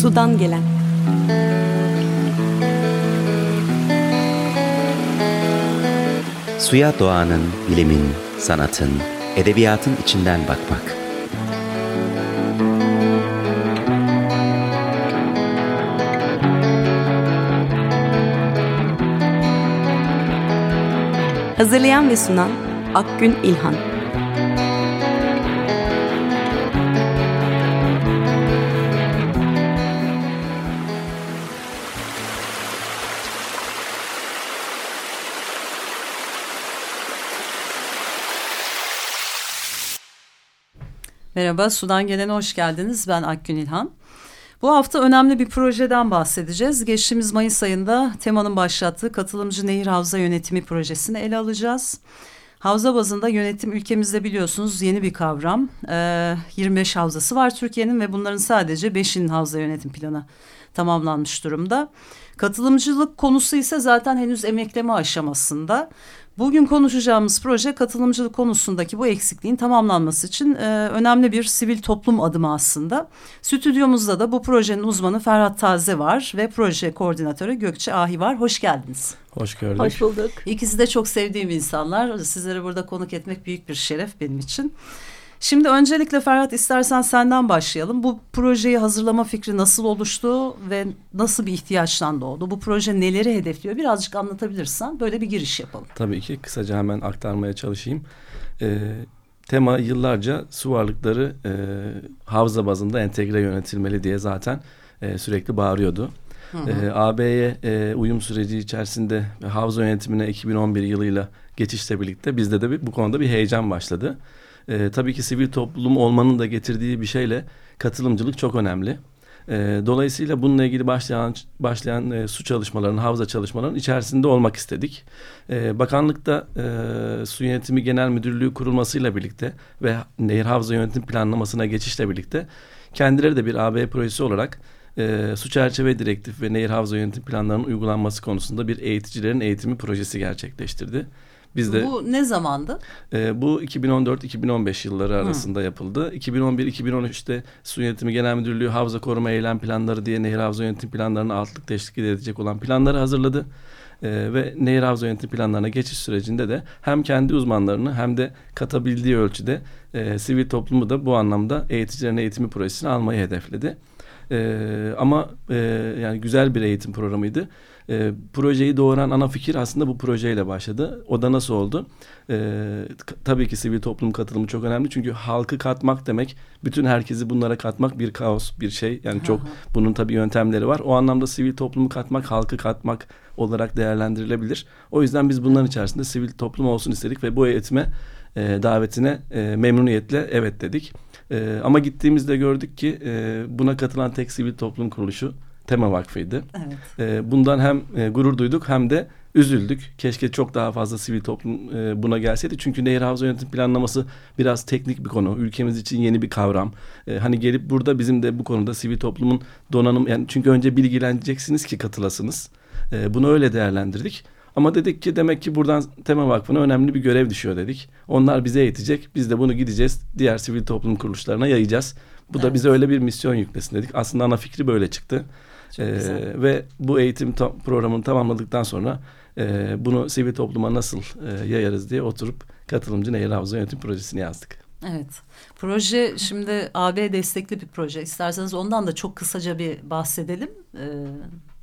Sudan gelen Suya doğanın, bilimin, sanatın, edebiyatın içinden bakmak. Hazırlayan ve sunan Akgün İlhan Merhaba, Sudan Gelen'e hoş geldiniz. Ben Akgün İlhan. Bu hafta önemli bir projeden bahsedeceğiz. Geçtiğimiz Mayıs ayında temanın başlattığı katılımcı nehir havza yönetimi projesini ele alacağız. Havza bazında yönetim ülkemizde biliyorsunuz yeni bir kavram. Ee, 25 havzası var Türkiye'nin ve bunların sadece 5'inin havza yönetim planı tamamlanmış durumda. Katılımcılık konusu ise zaten henüz emekleme aşamasında. Bugün konuşacağımız proje katılımcılık konusundaki bu eksikliğin tamamlanması için e, önemli bir sivil toplum adımı aslında. Stüdyomuzda da bu projenin uzmanı Ferhat Taze var ve proje koordinatörü Gökçe Ahi var. Hoş geldiniz. Hoş gördük. Hoş bulduk. İkisi de çok sevdiğim insanlar. Sizleri burada konuk etmek büyük bir şeref benim için. Şimdi öncelikle Ferhat istersen senden başlayalım. Bu projeyi hazırlama fikri nasıl oluştu ve nasıl bir ihtiyaçtan doğdu? Bu proje neleri hedefliyor? Birazcık anlatabilirsen böyle bir giriş yapalım. Tabii ki kısaca hemen aktarmaya çalışayım. Ee, tema yıllarca su varlıkları e, havza bazında entegre yönetilmeli diye zaten e, sürekli bağırıyordu. E, AB'ye e, uyum süreci içerisinde havza yönetimine 2011 yılıyla geçişle birlikte bizde de bir, bu konuda bir heyecan başladı. E, tabii ki sivil toplum olmanın da getirdiği bir şeyle katılımcılık çok önemli. E, dolayısıyla bununla ilgili başlayan başlayan e, su çalışmalarının, havza çalışmalarının içerisinde olmak istedik. E, bakanlıkta e, su yönetimi genel müdürlüğü kurulmasıyla birlikte ve nehir havza yönetim planlamasına geçişle birlikte kendileri de bir AB projesi olarak e, su çerçeve direktif ve nehir havza yönetim planlarının uygulanması konusunda bir eğiticilerin eğitimi projesi gerçekleştirdi. Biz de Bu ne zamandı? E, bu 2014-2015 yılları arasında Hı. yapıldı. 2011-2013'te Su Yönetimi Genel Müdürlüğü Havza Koruma Eylem Planları diye Nehir Havza Yönetim Planlarına altlık teşvik edecek olan planları hazırladı. E, ve Nehir Havza Yönetim Planlarına geçiş sürecinde de hem kendi uzmanlarını hem de katabildiği ölçüde e, sivil toplumu da bu anlamda eğiticilerin eğitimi projesini almayı hedefledi. E, ama e, yani güzel bir eğitim programıydı. E, projeyi doğuran ana fikir aslında bu projeyle başladı. O da nasıl oldu? E, tabii ki sivil toplum katılımı çok önemli. Çünkü halkı katmak demek bütün herkesi bunlara katmak bir kaos bir şey. Yani çok bunun tabii yöntemleri var. O anlamda sivil toplumu katmak, halkı katmak olarak değerlendirilebilir. O yüzden biz bunların içerisinde sivil toplum olsun istedik ve bu eğitime e, davetine e, memnuniyetle evet dedik. E, ama gittiğimizde gördük ki e, buna katılan tek sivil toplum kuruluşu Tema Vakfı'ydı. Evet. E, bundan hem e, gurur duyduk hem de üzüldük. Keşke çok daha fazla sivil toplum e, buna gelseydi. Çünkü nehir havza yönetim planlaması biraz teknik bir konu. Ülkemiz için yeni bir kavram. E, hani gelip burada bizim de bu konuda sivil toplumun donanım yani çünkü önce bilgileneceksiniz ki katılasınız. E, bunu öyle değerlendirdik. Ama dedik ki demek ki buradan Tema Vakfı'na önemli bir görev düşüyor dedik. Onlar bize eğitecek. Biz de bunu gideceğiz. Diğer sivil toplum kuruluşlarına yayacağız. Bu evet. da bize öyle bir misyon yüklesin dedik. Aslında ana fikri böyle çıktı. Ee, ve bu eğitim ta- programını tamamladıktan sonra e, bunu sivil topluma nasıl e, yayarız diye oturup katılımcı Nehir Havza Yönetim Projesi'ni yazdık. Evet. Proje şimdi AB destekli bir proje. İsterseniz ondan da çok kısaca bir bahsedelim. Ee,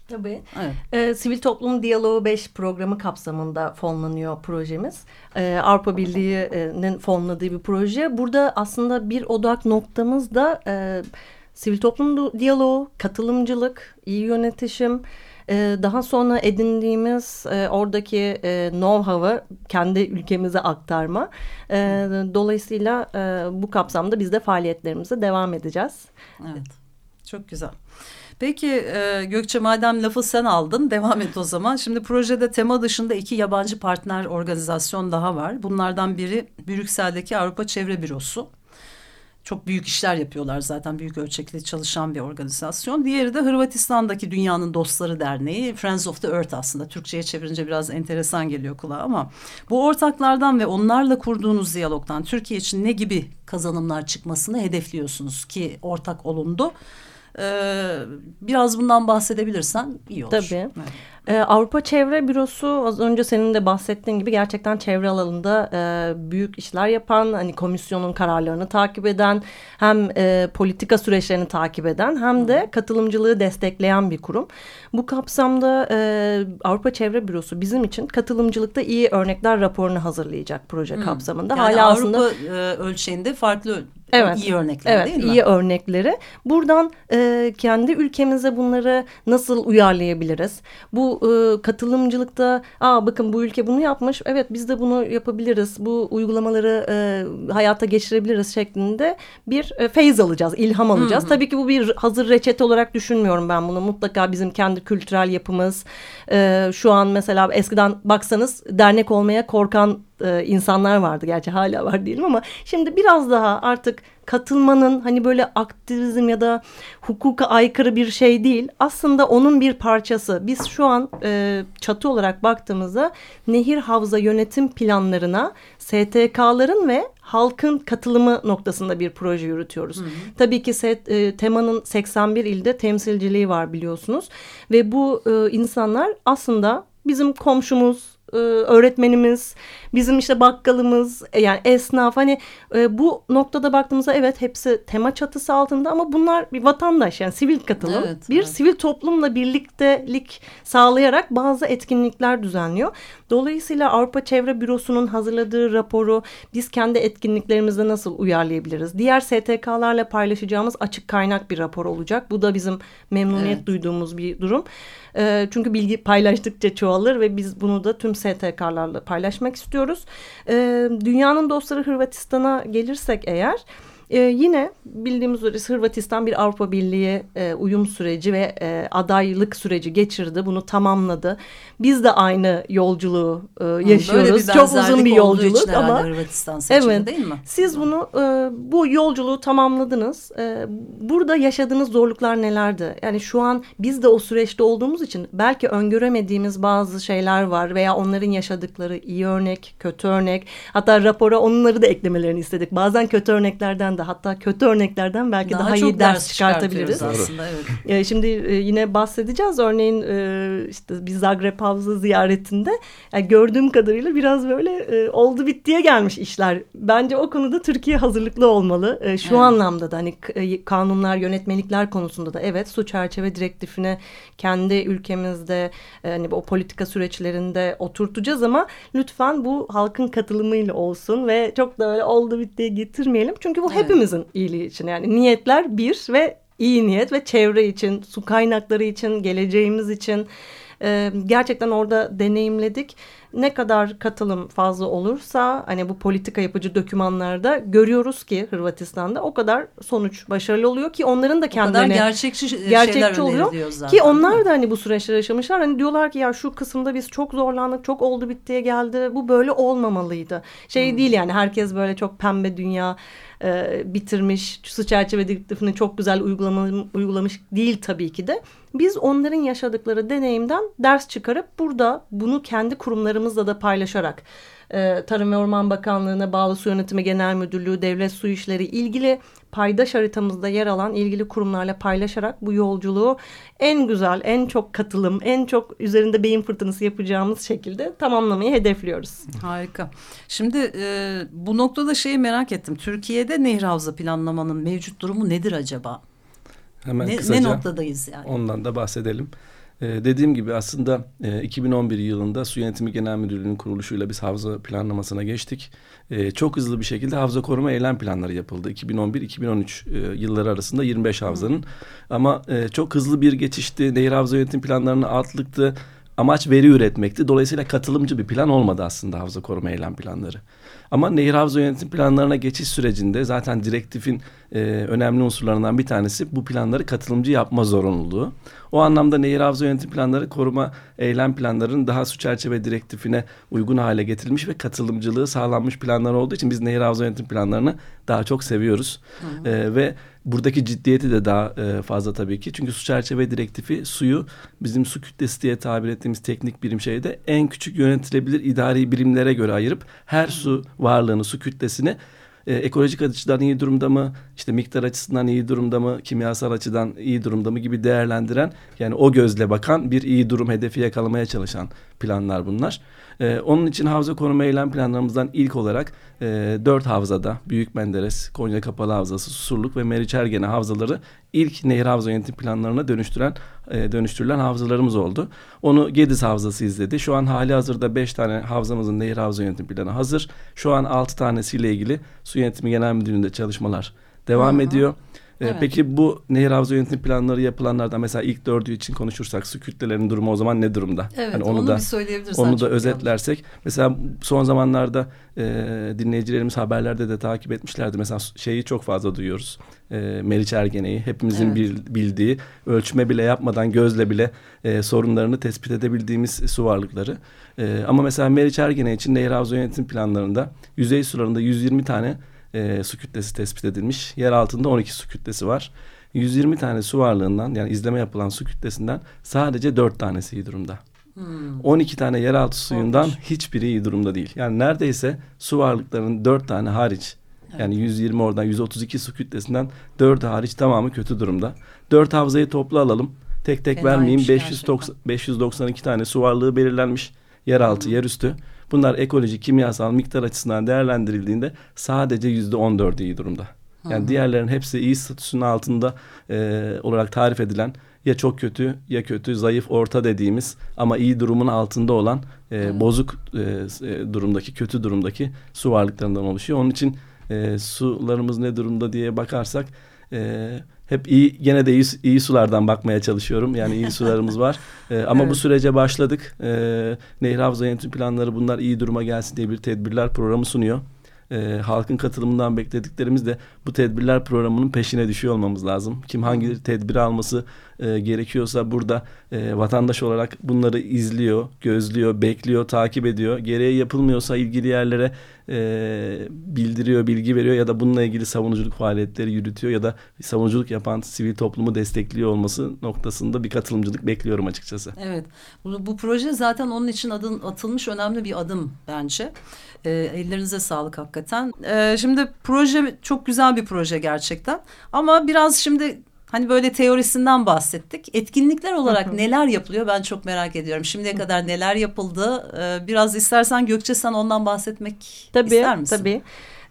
Tabii. Evet. Ee, Sivil Toplum Diyaloğu 5 programı kapsamında fonlanıyor projemiz. Ee, Avrupa Birliği'nin fonladığı bir proje. Burada aslında bir odak noktamız da e, sivil toplum diyaloğu, katılımcılık, iyi yönetişim, e, daha sonra edindiğimiz e, oradaki e, know-how'ı kendi ülkemize aktarma. Dolayısıyla bu kapsamda biz de faaliyetlerimize devam edeceğiz. Evet, çok güzel. Peki Gökçe madem lafı sen aldın devam et o zaman. Şimdi projede tema dışında iki yabancı partner organizasyon daha var. Bunlardan biri Brüksel'deki Avrupa Çevre Bürosu. Çok büyük işler yapıyorlar zaten büyük ölçekli çalışan bir organizasyon. Diğeri de Hırvatistan'daki Dünyanın Dostları Derneği Friends of the Earth aslında. Türkçe'ye çevirince biraz enteresan geliyor kulağa ama bu ortaklardan ve onlarla kurduğunuz diyalogdan Türkiye için ne gibi kazanımlar çıkmasını hedefliyorsunuz ki ortak olundu? Ee, biraz bundan bahsedebilirsen iyi olur. Tabii. Evet. Ee, Avrupa Çevre Bürosu az önce senin de bahsettiğin gibi gerçekten çevre alanında e, büyük işler yapan, hani komisyonun kararlarını takip eden, hem e, politika süreçlerini takip eden hem de katılımcılığı destekleyen bir kurum. Bu kapsamda e, Avrupa Çevre Bürosu bizim için katılımcılıkta iyi örnekler raporunu hazırlayacak proje hmm. kapsamında. Yani Hala Avrupa aslında, e, ölçeğinde farklı Evet. iyi örnekler evet, değil mi? iyi örnekleri. Buradan e, kendi ülkemize bunları nasıl uyarlayabiliriz? Bu e, katılımcılıkta aa bakın bu ülke bunu yapmış. Evet biz de bunu yapabiliriz. Bu uygulamaları e, hayata geçirebiliriz şeklinde bir e, feyiz alacağız, ilham alacağız. Hı hı. Tabii ki bu bir hazır reçete olarak düşünmüyorum ben bunu. Mutlaka bizim kendi kültürel yapımız. E, şu an mesela eskiden baksanız dernek olmaya korkan e, insanlar vardı. Gerçi hala var diyelim ama şimdi biraz daha artık katılmanın hani böyle aktivizm ya da hukuka aykırı bir şey değil. Aslında onun bir parçası. Biz şu an e, çatı olarak baktığımızda nehir havza yönetim planlarına STK'ların ve halkın katılımı noktasında bir proje yürütüyoruz. Hı hı. Tabii ki set, e, temanın 81 ilde temsilciliği var biliyorsunuz ve bu e, insanlar aslında bizim komşumuz, e, öğretmenimiz, bizim işte bakkalımız, e, yani esnaf hani e, bu noktada baktığımızda evet hepsi tema çatısı altında ama bunlar bir vatandaş yani sivil katılım. Evet, bir evet. sivil toplumla birliktelik sağlayarak bazı etkinlikler düzenliyor. Dolayısıyla Avrupa Çevre Bürosu'nun hazırladığı raporu biz kendi etkinliklerimizde nasıl uyarlayabiliriz? Diğer STK'larla paylaşacağımız açık kaynak bir rapor olacak. Bu da bizim memnuniyet evet. duyduğumuz bir durum. E, çünkü bilgi paylaştıkça çoğalır ve biz bunu da tüm STK'larla paylaşmak istiyoruz. E, dünyanın dostları Hırvatistan'a gelirsek eğer... E, yine bildiğimiz üzere Hırvatistan bir Avrupa Birliği e, uyum süreci ve e, adaylık süreci geçirdi. Bunu tamamladı. Biz de aynı yolculuğu e, yaşıyoruz. Çok uzun bir yolculuk ama Hırvatistan evet, değil mi? Siz bunu e, bu yolculuğu tamamladınız. E, burada yaşadığınız zorluklar nelerdi? Yani şu an biz de o süreçte olduğumuz için belki öngöremediğimiz bazı şeyler var veya onların yaşadıkları iyi örnek, kötü örnek. Hatta rapora onları da eklemelerini istedik. Bazen kötü örneklerden de hatta kötü örneklerden belki daha, daha iyi ders, çıkartabiliriz. Aslında, evet. E, şimdi e, yine bahsedeceğiz. Örneğin e, işte bir Zagreb Havza ziyaretinde yani gördüğüm kadarıyla biraz böyle e, oldu bittiye gelmiş işler. Bence o konuda Türkiye hazırlıklı olmalı. Şu evet. anlamda da hani kanunlar, yönetmelikler konusunda da evet su çerçeve direktifine kendi ülkemizde hani o politika süreçlerinde oturtacağız ama lütfen bu halkın katılımıyla olsun ve çok da öyle oldu bittiye getirmeyelim. Çünkü bu hep hepimizin iyiliği için yani niyetler bir ve iyi niyet ve çevre için, su kaynakları için, geleceğimiz için e, gerçekten orada deneyimledik. Ne kadar katılım fazla olursa hani bu politika yapıcı dokümanlarda görüyoruz ki Hırvatistan'da o kadar sonuç başarılı oluyor ki onların da kendilerine gerçekçi, gerçekçi oluyor zaten, ki onlar da hani bu süreçleri yaşamışlar. Hani diyorlar ki ya şu kısımda biz çok zorlandık, çok oldu bittiye geldi. Bu böyle olmamalıydı. Şey hmm. değil yani herkes böyle çok pembe dünya e, bitirmiş, su çerçeve direktifini çok güzel uygulamış değil tabii ki de. Biz onların yaşadıkları deneyimden ders çıkarıp burada bunu kendi kurumlarımızla da paylaşarak e, Tarım ve Orman Bakanlığı'na bağlı Su Yönetimi Genel Müdürlüğü, Devlet Su İşleri ilgili paydaş haritamızda yer alan ilgili kurumlarla paylaşarak bu yolculuğu en güzel, en çok katılım, en çok üzerinde beyin fırtınası yapacağımız şekilde tamamlamayı hedefliyoruz. Harika. Şimdi e, bu noktada şeyi merak ettim. Türkiye'de nehir havza planlamanın mevcut durumu nedir acaba? Hemen ne, kısaca ne noktadayız yani? Ondan da bahsedelim. Ee, dediğim gibi aslında e, 2011 yılında Su Yönetimi Genel Müdürlüğü'nün kuruluşuyla biz havza planlamasına geçtik. E, çok hızlı bir şekilde havza koruma eylem planları yapıldı. 2011-2013 e, yılları arasında 25 havzanın. Ama e, çok hızlı bir geçişti. Nehir havza yönetim planlarını altlıktı. Amaç veri üretmekti. Dolayısıyla katılımcı bir plan olmadı aslında havza koruma eylem planları. Ama nehir havza yönetim planlarına geçiş sürecinde zaten direktifin e, önemli unsurlarından bir tanesi bu planları katılımcı yapma zorunluluğu. O anlamda nehir havza yönetim planları koruma eylem planlarının daha su çerçeve direktifine uygun hale getirilmiş ve katılımcılığı sağlanmış planlar olduğu için biz nehir havza yönetim planlarını daha çok seviyoruz. Hı hı. E, ve buradaki ciddiyeti de daha e, fazla tabii ki. Çünkü su çerçeve direktifi suyu bizim su kütlesi diye tabir ettiğimiz teknik birim şeyde en küçük yönetilebilir idari birimlere göre ayırıp her su varlığını, su kütlesini e, ekolojik açıdan iyi durumda mı, işte miktar açısından iyi durumda mı, kimyasal açıdan iyi durumda mı? Gibi değerlendiren yani o gözle bakan bir iyi durum hedefi yakalamaya çalışan planlar bunlar. E, onun için havza koruma eylem planlarımızdan ilk olarak e, dört havzada Büyük Menderes, Konya Kapalı Havzası, Susurluk ve Meriç Ergene havzaları ilk nehir havza yönetim planlarına dönüştüren e, dönüştürülen havzalarımız oldu. Onu Gediz Havzası izledi. Şu an hali hazırda beş tane havzamızın nehir havza yönetim planı hazır. Şu an altı tanesiyle ilgili Su Yönetimi Genel Müdürlüğü'nde çalışmalar devam Hı-hı. ediyor. Ee, evet. Peki bu nehir havza yönetim planları yapılanlardan mesela ilk dördü için konuşursak su kütlelerinin durumu o zaman ne durumda? Evet hani onu, onu da bir söyleyebilirsin. Onu da özetlersek yanlış. mesela son zamanlarda e, dinleyicilerimiz haberlerde de takip etmişlerdi. Mesela şeyi çok fazla duyuyoruz. E, Meriç Ergene'yi hepimizin evet. bildiği ölçme bile yapmadan gözle bile e, sorunlarını tespit edebildiğimiz su varlıkları. E, ama mesela Meriç Ergene için nehir havza yönetim planlarında yüzey sularında 120 tane e, su kütlesi tespit edilmiş. Yer altında 12 su kütlesi var. 120 tane su varlığından yani izleme yapılan su kütlesinden sadece 4 tanesi iyi durumda. Hmm. 12 tane yeraltı suyundan Olmuş. hiçbiri iyi durumda değil. Yani neredeyse su varlıklarının 4 tane hariç evet. yani 120 oradan 132 su kütlesinden 4 hariç tamamı kötü durumda. 4 havzayı toplu alalım. Tek tek Fenaymış vermeyeyim. 590, 592 tane su varlığı belirlenmiş. Yeraltı, hmm. yerüstü. Bunlar ekolojik, kimyasal miktar açısından değerlendirildiğinde sadece yüzde on dördü iyi durumda. Yani Hı-hı. diğerlerin hepsi iyi statüsünün altında e, olarak tarif edilen ya çok kötü ya kötü zayıf orta dediğimiz ama iyi durumun altında olan e, bozuk e, e, durumdaki kötü durumdaki su varlıklarından oluşuyor. Onun için e, sularımız ne durumda diye bakarsak e, hep iyi gene de iyi, iyi sulardan bakmaya çalışıyorum. Yani iyi sularımız var. Ee, ama evet. bu sürece başladık. Ee, Nehir Havza Yönetim Planları bunlar iyi duruma gelsin diye bir tedbirler programı sunuyor. Ee, halkın katılımından beklediklerimiz de bu tedbirler programının peşine düşüyor olmamız lazım. Kim hangi tedbir alması e, gerekiyorsa burada e, vatandaş olarak bunları izliyor, gözlüyor, bekliyor, takip ediyor. Gereği yapılmıyorsa ilgili yerlere e, bildiriyor, bilgi veriyor ya da bununla ilgili savunuculuk faaliyetleri yürütüyor ya da savunuculuk yapan sivil toplumu destekliyor olması noktasında bir katılımcılık bekliyorum açıkçası. Evet, bu, bu proje zaten onun için adın atılmış önemli bir adım bence. E, ellerinize sağlık hakikaten. E, şimdi proje çok güzel bir proje gerçekten ama biraz şimdi Hani böyle teorisinden bahsettik. Etkinlikler olarak neler yapılıyor ben çok merak ediyorum. Şimdiye kadar neler yapıldı? Ee, biraz istersen Gökçe sen ondan bahsetmek tabii, ister misin? Tabii.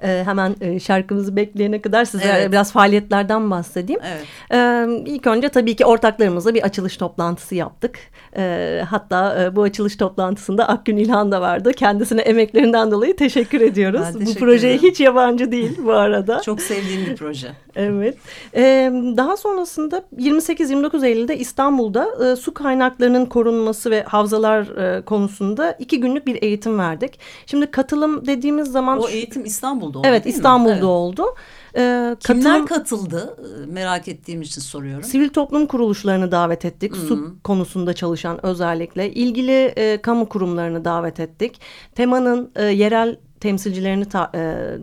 E, hemen e, şarkımızı bekleyene kadar size evet. biraz faaliyetlerden bahsedeyim. Evet. E, ilk önce tabii ki ortaklarımızla bir açılış toplantısı yaptık. E, hatta e, bu açılış toplantısında Akgün İlhan da vardı. Kendisine emeklerinden dolayı teşekkür ediyoruz. teşekkür bu projeye ederim. hiç yabancı değil bu arada. Çok sevdiğim bir proje. Evet. E, daha sonrasında 28-29 Eylül'de İstanbul'da e, su kaynaklarının korunması ve havzalar e, konusunda iki günlük bir eğitim verdik. Şimdi katılım dediğimiz zaman... O eğitim İstanbul İstanbul'da oldu Evet İstanbul'da evet. oldu. Ee, Kimler katıldı merak ettiğim için soruyorum. Sivil toplum kuruluşlarını davet ettik. -hı. Su konusunda çalışan özellikle. ilgili e, kamu kurumlarını davet ettik. Temanın e, yerel temsilcilerini ta, e,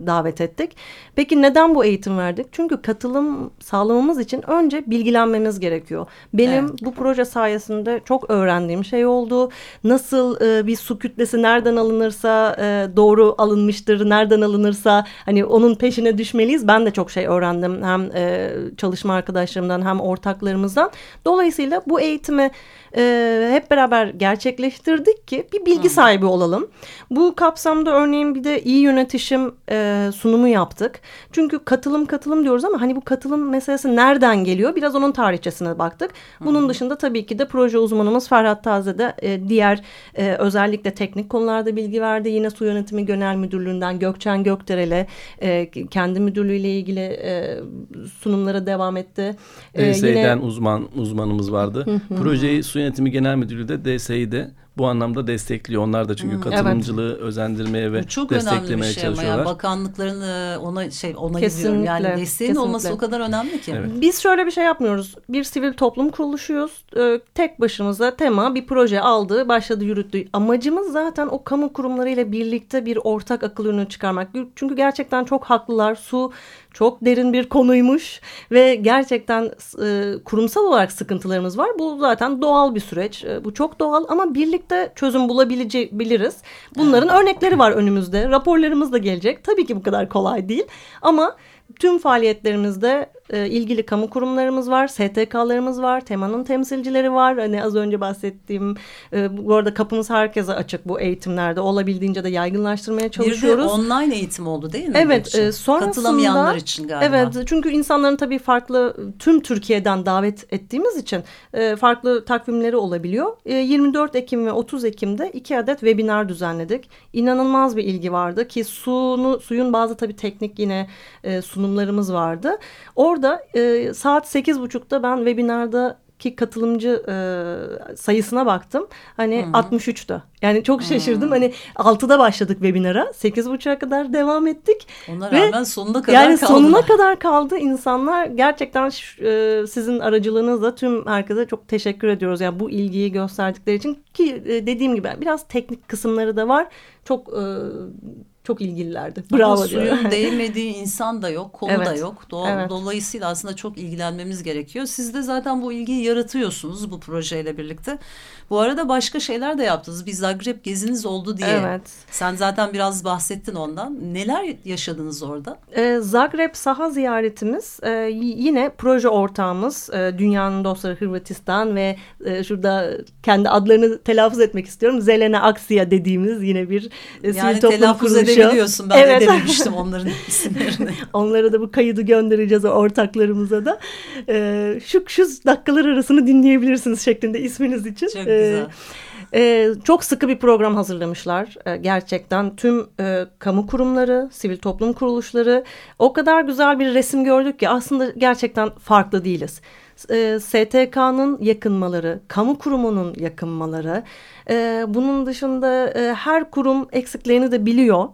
davet ettik. Peki neden bu eğitim verdik? Çünkü katılım sağlamamız için önce bilgilenmemiz gerekiyor. Benim evet. bu proje sayesinde çok öğrendiğim şey oldu. Nasıl e, bir su kütlesi nereden alınırsa e, doğru alınmıştır, nereden alınırsa hani onun peşine düşmeliyiz. Ben de çok şey öğrendim hem e, çalışma arkadaşlarımdan hem ortaklarımızdan. Dolayısıyla bu eğitimi e, hep beraber gerçekleştirdik ki bir bilgi sahibi olalım. Bu kapsamda örneğin bir de iyi yönetişim e, sunumu yaptık. Çünkü katılım katılım diyoruz ama hani bu katılım meselesi nereden geliyor? Biraz onun tarihçesine baktık. Bunun dışında tabii ki de proje uzmanımız Ferhat Taze de e, diğer e, özellikle teknik konularda bilgi verdi. Yine Su Yönetimi Genel Müdürlüğü'nden Gökçen Gökderel'e e, kendi müdürlüğüyle ilgili e, sunumlara devam etti. E, yine... uzman uzmanımız vardı. Projeyi Su Yönetimi Genel Müdürlüğü de DSİ'de bu anlamda destekliyor. Onlar da çünkü hmm, katılımcılığı evet. özendirmeye ve çok desteklemeye şey çalışıyorlar. Yani bakanlıkların e, ona şey ona kesinlikle, Yani desteğin kesinlikle. olması o kadar önemli ki. Evet. Biz şöyle bir şey yapmıyoruz. Bir sivil toplum kuruluşuyuz. Ee, tek başımıza tema bir proje aldı, başladı, yürüttü. Amacımız zaten o kamu kurumlarıyla birlikte bir ortak akıl ürünü çıkarmak. Çünkü gerçekten çok haklılar. Su çok derin bir konuymuş ve gerçekten e, kurumsal olarak sıkıntılarımız var. Bu zaten doğal bir süreç. E, bu çok doğal ama birlikte çözüm bulabileceğiz. Bunların örnekleri var önümüzde. Raporlarımız da gelecek. Tabii ki bu kadar kolay değil ama tüm faaliyetlerimizde e, ilgili kamu kurumlarımız var, STK'larımız var, temanın temsilcileri var. Hani az önce bahsettiğim e, bu arada kapımız herkese açık bu eğitimlerde. Olabildiğince de yaygınlaştırmaya çalışıyoruz. Bir de online eğitim oldu değil mi? Evet. E, sonrasında, Katılamayanlar için galiba. Evet. Çünkü insanların tabii farklı tüm Türkiye'den davet ettiğimiz için e, farklı takvimleri olabiliyor. E, 24 Ekim ve 30 Ekim'de iki adet webinar düzenledik. İnanılmaz bir ilgi vardı ki sunu, suyun bazı tabii teknik yine e, sunumlarımız vardı. Orada e, saat sekiz buçukta ben webinarda ki katılımcı e, sayısına baktım. Hani Hı -hı. 63'tü. Yani çok şaşırdım. Hı -hı. Hani 6'da başladık webinara. 8.30'a kadar devam ettik. Ona Ve rağmen sonuna kadar yani kaldı. sonuna kadar kaldı. insanlar gerçekten e, sizin aracılığınızla tüm herkese çok teşekkür ediyoruz. Yani bu ilgiyi gösterdikleri için ki e, dediğim gibi biraz teknik kısımları da var. Çok e, çok ilgililerdi. Bravo Ama suyun değmediği insan da yok, kolu evet. da yok. Do evet. Dolayısıyla aslında çok ilgilenmemiz gerekiyor. Siz de zaten bu ilgiyi yaratıyorsunuz bu projeyle birlikte. Bu arada başka şeyler de yaptınız. Bir Zagreb geziniz oldu diye. Evet. Sen zaten biraz bahsettin ondan. Neler yaşadınız orada? Ee, Zagreb saha ziyaretimiz e, yine proje ortağımız e, Dünyanın Dostları Hırvatistan ve e, şurada kendi adlarını telaffuz etmek istiyorum. Zelena Aksiya dediğimiz yine bir e, yani toplum telaffuz kuruluşu. edebiliyorsun. Ben evet. edememiştim onların isimlerini. Onlara da bu kaydı göndereceğiz ortaklarımıza da. E, şu, şu dakikalar arasını dinleyebilirsiniz şeklinde isminiz için. Çok güzel. E, çok sıkı bir program hazırlamışlar. E, gerçekten tüm e, kamu kurumları, sivil toplum kuruluşları o kadar güzel bir resim gördük ki aslında gerçekten farklı değiliz. E, STK'nın yakınmaları, kamu kurumunun yakınmaları, e, bunun dışında e, her kurum eksiklerini de biliyor.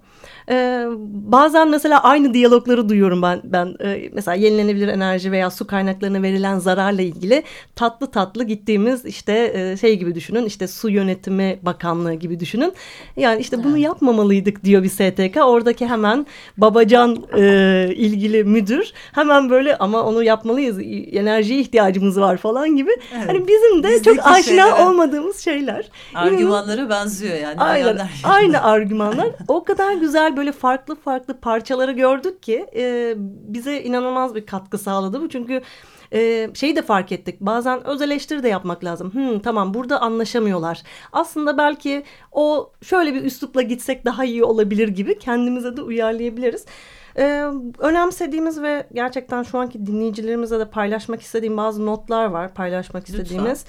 Ee, bazen mesela aynı diyalogları duyuyorum ben. Ben e, mesela yenilenebilir enerji veya su kaynaklarına verilen zararla ilgili tatlı tatlı gittiğimiz işte e, şey gibi düşünün. işte su yönetimi bakanlığı gibi düşünün. Yani işte bunu yapmamalıydık diyor bir STK. Oradaki hemen babacan e, ilgili müdür hemen böyle ama onu yapmalıyız. Enerjiye ihtiyacımız var falan gibi. Evet. Hani bizim de Bizdeki çok aşina şeyler, olmadığımız şeyler. Argümanlara benziyor yani. Aynen, aynı argümanlar. o kadar güzel böyle farklı farklı parçaları gördük ki e, bize inanılmaz bir katkı sağladı bu. Çünkü e, şeyi de fark ettik. Bazen öz eleştiri de yapmak lazım. Hmm, tamam burada anlaşamıyorlar. Aslında belki o şöyle bir üslupla gitsek daha iyi olabilir gibi kendimize de uyarlayabiliriz. Ee, önemsediğimiz ve gerçekten şu anki dinleyicilerimize de paylaşmak istediğim bazı notlar var paylaşmak istediğimiz.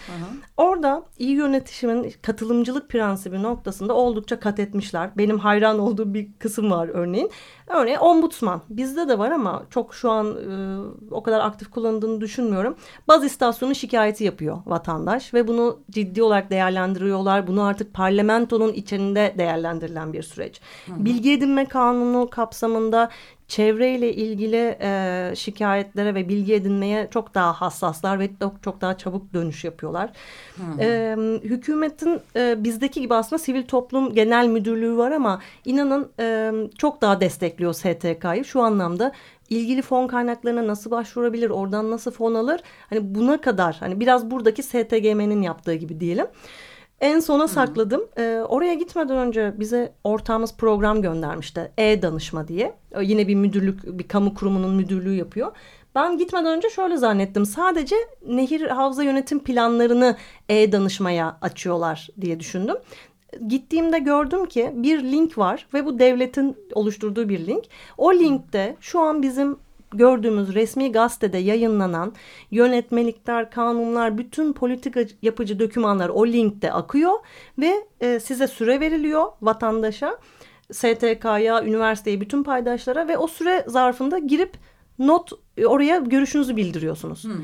Orada iyi yönetişimin katılımcılık prensibi noktasında oldukça kat etmişler. Benim hayran olduğum bir kısım var örneğin. Örneğin ombudsman bizde de var ama çok şu an e, o kadar aktif kullanıldığını düşünmüyorum. Baz istasyonu şikayeti yapıyor vatandaş ve bunu ciddi olarak değerlendiriyorlar. Bunu artık parlamentonun içinde değerlendirilen bir süreç. Hı hı. Bilgi edinme kanunu kapsamında çevreyle ilgili e, şikayetlere ve bilgi edinmeye çok daha hassaslar ve çok, çok daha çabuk dönüş yapıyorlar. E, hükümetin e, bizdeki gibi aslında sivil toplum genel müdürlüğü var ama inanın e, çok daha destekliyor STK'yı şu anlamda ilgili fon kaynaklarına nasıl başvurabilir, oradan nasıl fon alır? Hani buna kadar hani biraz buradaki STGM'nin yaptığı gibi diyelim. En sona sakladım. Ee, oraya gitmeden önce bize ortağımız program göndermişti. E-danışma diye. Ee, yine bir müdürlük, bir kamu kurumunun müdürlüğü yapıyor. Ben gitmeden önce şöyle zannettim. Sadece nehir havza yönetim planlarını e-danışmaya açıyorlar diye düşündüm. Gittiğimde gördüm ki bir link var ve bu devletin oluşturduğu bir link. O linkte şu an bizim gördüğümüz resmi gazetede yayınlanan yönetmelikler, kanunlar, bütün politika yapıcı dokümanlar o linkte akıyor ve e, size süre veriliyor vatandaşa, STK'ya, üniversiteye, bütün paydaşlara ve o süre zarfında girip not e, oraya görüşünüzü bildiriyorsunuz. Hı hı.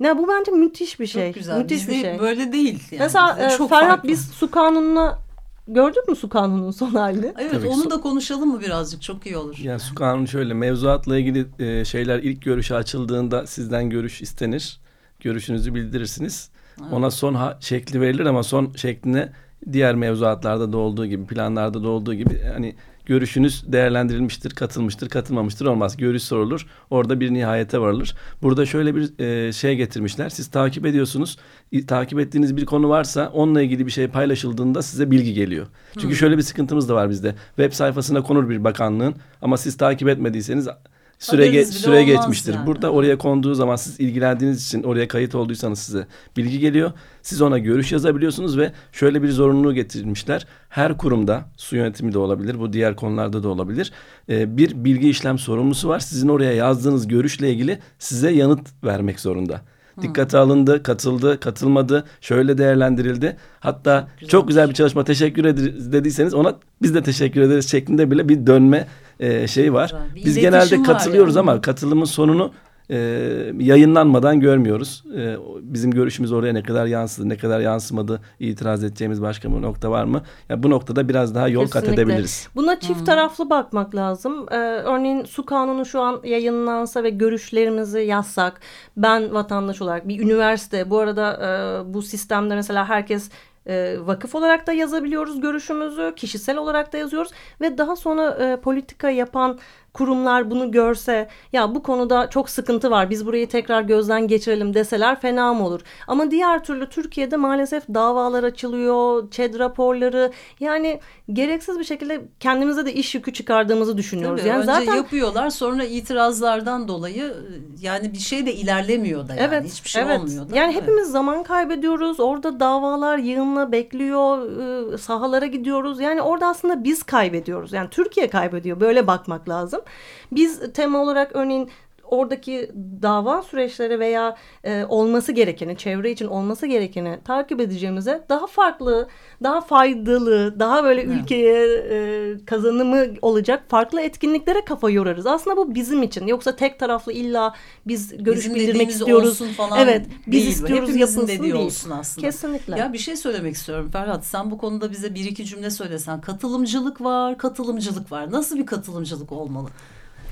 Ne bu bence müthiş bir şey. Çok güzel. Müthiş Bizde bir şey. Böyle değil. Yani. Mesela e, Ferhat farklı. biz su kanununa Gördün mü su kanunun son halini? Evet Tabii onu da konuşalım mı birazcık çok iyi olur. Yani su kanunu şöyle mevzuatla ilgili e, şeyler ilk görüşe açıldığında sizden görüş istenir. Görüşünüzü bildirirsiniz. Evet. Ona son ha, şekli verilir ama son şekline diğer mevzuatlarda da olduğu gibi planlarda da olduğu gibi hani görüşünüz değerlendirilmiştir, katılmıştır, katılmamıştır olmaz. Görüş sorulur. Orada bir nihayete varılır. Burada şöyle bir e, şey getirmişler. Siz takip ediyorsunuz. E, takip ettiğiniz bir konu varsa onunla ilgili bir şey paylaşıldığında size bilgi geliyor. Çünkü hmm. şöyle bir sıkıntımız da var bizde. Web sayfasına konur bir bakanlığın ama siz takip etmediyseniz süre ge süre geçmiştir. Yani. Burada oraya konduğu zaman siz ilgilendiğiniz için oraya kayıt olduysanız size bilgi geliyor. Siz ona görüş yazabiliyorsunuz ve şöyle bir zorunluluğu getirmişler. Her kurumda su yönetimi de olabilir, bu diğer konularda da olabilir. E, bir bilgi işlem sorumlusu var. Sizin oraya yazdığınız görüşle ilgili size yanıt vermek zorunda. Dikkate alındı, katıldı, katılmadı, şöyle değerlendirildi. Hatta güzel. çok güzel bir çalışma teşekkür ederiz dediyseniz ona biz de teşekkür ederiz şeklinde bile bir dönme e, şey var. Biz genelde katılıyoruz yani. ama katılımın sonunu e, yayınlanmadan görmüyoruz. E, bizim görüşümüz oraya ne kadar yansıdı, ne kadar yansımadı, itiraz edeceğimiz başka bir nokta var mı? Yani bu noktada biraz daha yol Kesinlikle. kat edebiliriz. Buna çift hmm. taraflı bakmak lazım. Ee, örneğin su kanunu şu an yayınlansa ve görüşlerimizi yazsak, ben vatandaş olarak bir üniversite, bu arada e, bu sistemde mesela herkes e, vakıf olarak da yazabiliyoruz görüşümüzü, kişisel olarak da yazıyoruz ve daha sonra e, politika yapan kurumlar bunu görse ya bu konuda çok sıkıntı var biz burayı tekrar gözden geçirelim deseler fena mı olur? Ama diğer türlü Türkiye'de maalesef davalar açılıyor, ÇED raporları yani gereksiz bir şekilde kendimize de iş yükü çıkardığımızı düşünüyoruz. Tabii, yani önce zaten yapıyorlar sonra itirazlardan dolayı yani bir şey de ilerlemiyor da yani evet, hiçbir şey evet. olmuyor da. Yani evet. hepimiz zaman kaybediyoruz. Orada davalar yığınla bekliyor. Iı, sahalara gidiyoruz. Yani orada aslında biz kaybediyoruz. Yani Türkiye kaybediyor. Böyle bakmak lazım. Biz tema olarak örneğin oradaki dava süreçleri veya e, olması gerekeni, çevre için olması gerekeni takip edeceğimize daha farklı, daha faydalı, daha böyle evet. ülkeye e, kazanımı olacak farklı etkinliklere kafa yorarız. Aslında bu bizim için. Yoksa tek taraflı illa biz görüş bizim bildirmek istiyoruz. Falan evet, biz değil. istiyoruz Hepimizin yapılsın dediği değil. olsun aslında. Kesinlikle. Ya bir şey söylemek istiyorum Ferhat. Sen bu konuda bize bir iki cümle söylesen. Katılımcılık var, katılımcılık var. Nasıl bir katılımcılık olmalı?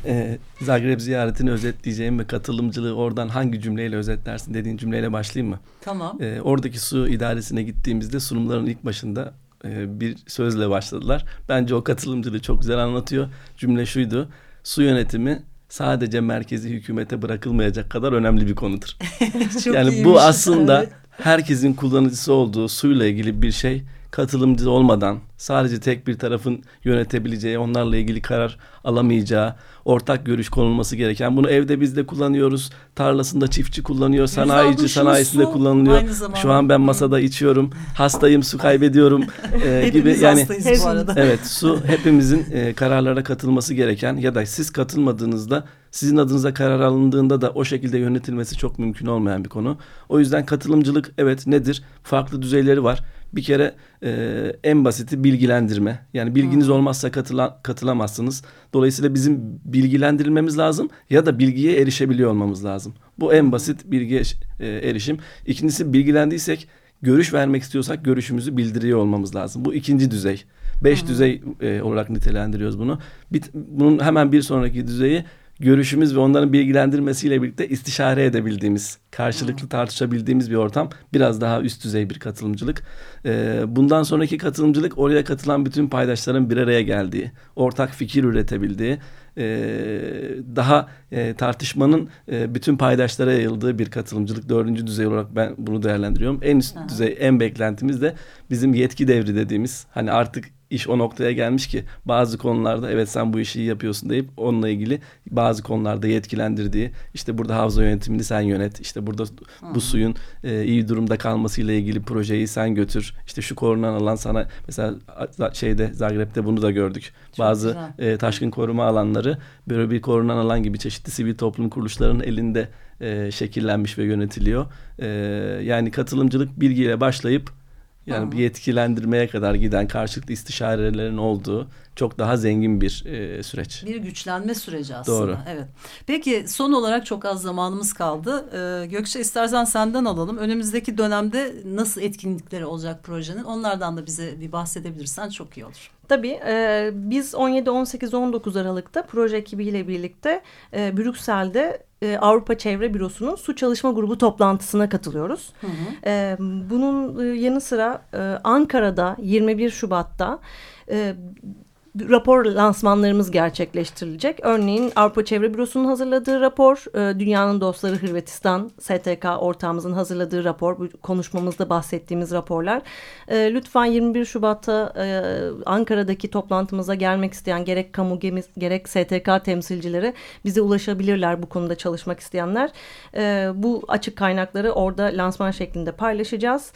E, Zagreb ziyaretini özetleyeceğim ve katılımcılığı oradan hangi cümleyle özetlersin dediğin cümleyle başlayayım mı? Tamam. E, oradaki su idaresine gittiğimizde sunumların ilk başında e, bir sözle başladılar. Bence o katılımcılığı çok güzel anlatıyor. Cümle şuydu. Su yönetimi sadece merkezi hükümete bırakılmayacak kadar önemli bir konudur. yani bu aslında evet. herkesin kullanıcısı olduğu suyla ilgili bir şey katılımcı olmadan sadece tek bir tarafın yönetebileceği, onlarla ilgili karar alamayacağı, ortak görüş konulması gereken. Bunu evde biz de kullanıyoruz. Tarlasında çiftçi kullanıyor, sanayici sanayisinde su, kullanılıyor. Şu an ben masada içiyorum. Hastayım, su kaybediyorum e, gibi yani bu arada. Evet, su hepimizin e, kararlara katılması gereken ya da siz katılmadığınızda sizin adınıza karar alındığında da o şekilde yönetilmesi çok mümkün olmayan bir konu. O yüzden katılımcılık evet nedir? Farklı düzeyleri var. Bir kere e, en basiti bilgilendirme. Yani bilginiz hmm. olmazsa katıla, katılamazsınız. Dolayısıyla bizim bilgilendirilmemiz lazım ya da bilgiye erişebiliyor olmamız lazım. Bu en basit bilgi e, erişim. İkincisi bilgilendiysek görüş vermek istiyorsak görüşümüzü bildiriyor olmamız lazım. Bu ikinci düzey. Beş hmm. düzey e, olarak nitelendiriyoruz bunu. Bir, bunun hemen bir sonraki düzeyi görüşümüz ve onların bilgilendirmesiyle birlikte istişare edebildiğimiz, karşılıklı tartışabildiğimiz bir ortam. Biraz daha üst düzey bir katılımcılık. Ee, bundan sonraki katılımcılık oraya katılan bütün paydaşların bir araya geldiği, ortak fikir üretebildiği, e, daha e, tartışmanın e, bütün paydaşlara yayıldığı bir katılımcılık dördüncü düzey olarak ben bunu değerlendiriyorum. En üst Aha. düzey, en beklentimiz de bizim yetki devri dediğimiz hani artık iş o noktaya gelmiş ki bazı konularda evet sen bu işi iyi yapıyorsun deyip onunla ilgili bazı konularda yetkilendirdiği işte burada havza yönetimini sen yönet işte burada bu suyun e, iyi durumda kalmasıyla ilgili projeyi sen götür işte şu korunan alan sana mesela şeyde Zagreb'de bunu da gördük Çok bazı e, taşkın koruma alanları böyle bir korunan alan gibi çeşitli sivil toplum kuruluşlarının elinde e, şekillenmiş ve yönetiliyor. E, yani katılımcılık bilgiyle başlayıp yani bir yetkilendirmeye kadar giden karşılıklı istişarelerin olduğu çok daha zengin bir e, süreç. Bir güçlenme süreci aslında. Doğru. Evet. Peki son olarak çok az zamanımız kaldı. Ee, Gökçe istersen senden alalım. Önümüzdeki dönemde nasıl etkinlikleri olacak projenin? Onlardan da bize bir bahsedebilirsen çok iyi olur. Tabii e, biz 17, 18, 19 Aralık'ta proje ekibiyle birlikte e, Brüksel'de e, Avrupa Çevre Bürosu'nun su çalışma grubu toplantısına katılıyoruz. Hı hı. E, bunun e, yanı sıra e, Ankara'da 21 Şubat'ta e, rapor lansmanlarımız gerçekleştirilecek. Örneğin Avrupa Çevre Bürosu'nun hazırladığı rapor, e, Dünyanın Dostları Hırvatistan, STK ortağımızın hazırladığı rapor, bu konuşmamızda bahsettiğimiz raporlar. E, lütfen 21 Şubat'ta e, Ankara'daki toplantımıza gelmek isteyen gerek kamu gerek STK temsilcileri bize ulaşabilirler bu konuda çalışmak isteyenler. Bu açık kaynakları orada lansman şeklinde paylaşacağız.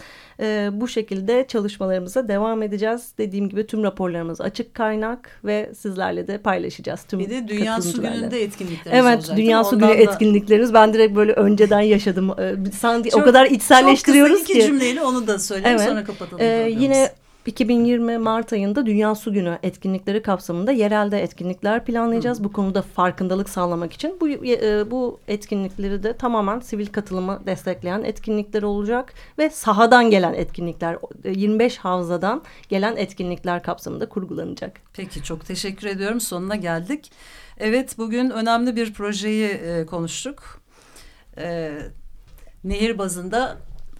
Bu şekilde çalışmalarımıza devam edeceğiz. Dediğim gibi tüm raporlarımız açık kaynak ve sizlerle de paylaşacağız. Tüm bir de Dünya Su Günü'nde etkinliklerimiz evet, olacak. Evet Dünya Su Günü da... etkinliklerimiz. Ben direkt böyle önceden yaşadım. Sanki o kadar içselleştiriyoruz çok ki. Çok kısa iki cümleyle onu da söyleyeyim evet. sonra kapatalım. Ee, yine 2020 Mart ayında Dünya Su Günü etkinlikleri kapsamında yerelde etkinlikler planlayacağız. Hı. Bu konuda farkındalık sağlamak için. Bu, e, bu etkinlikleri de tamamen sivil katılımı destekleyen etkinlikler olacak. Ve sahadan gelen etkinlikler 25 havzadan gelen etkinlikler kapsamında kurgulanacak. Peki çok teşekkür ediyorum. Sonuna geldik. Evet bugün önemli bir projeyi e, konuştuk. E, nehir bazında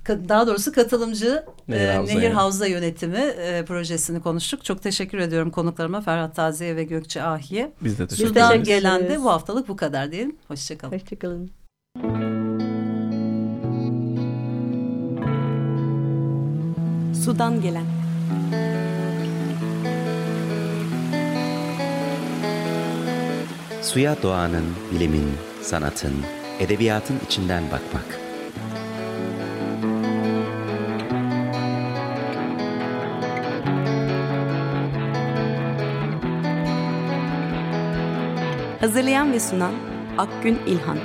daha doğrusu katılımcı Nehir, e, Havza, Nehir Havza Yönetimi e, projesini konuştuk. Çok teşekkür ediyorum konuklarıma Ferhat Taziye ve Gökçe Ahiye. Biz de teşekkür ederiz. Bizden gelen de bu haftalık bu kadar diyelim. Hoşçakalın. Hoşçakalın. Sudan gelen. Suya doğanın, bilimin, sanatın, edebiyatın içinden bakmak. Hazırlayan ve sunan Akgün İlhan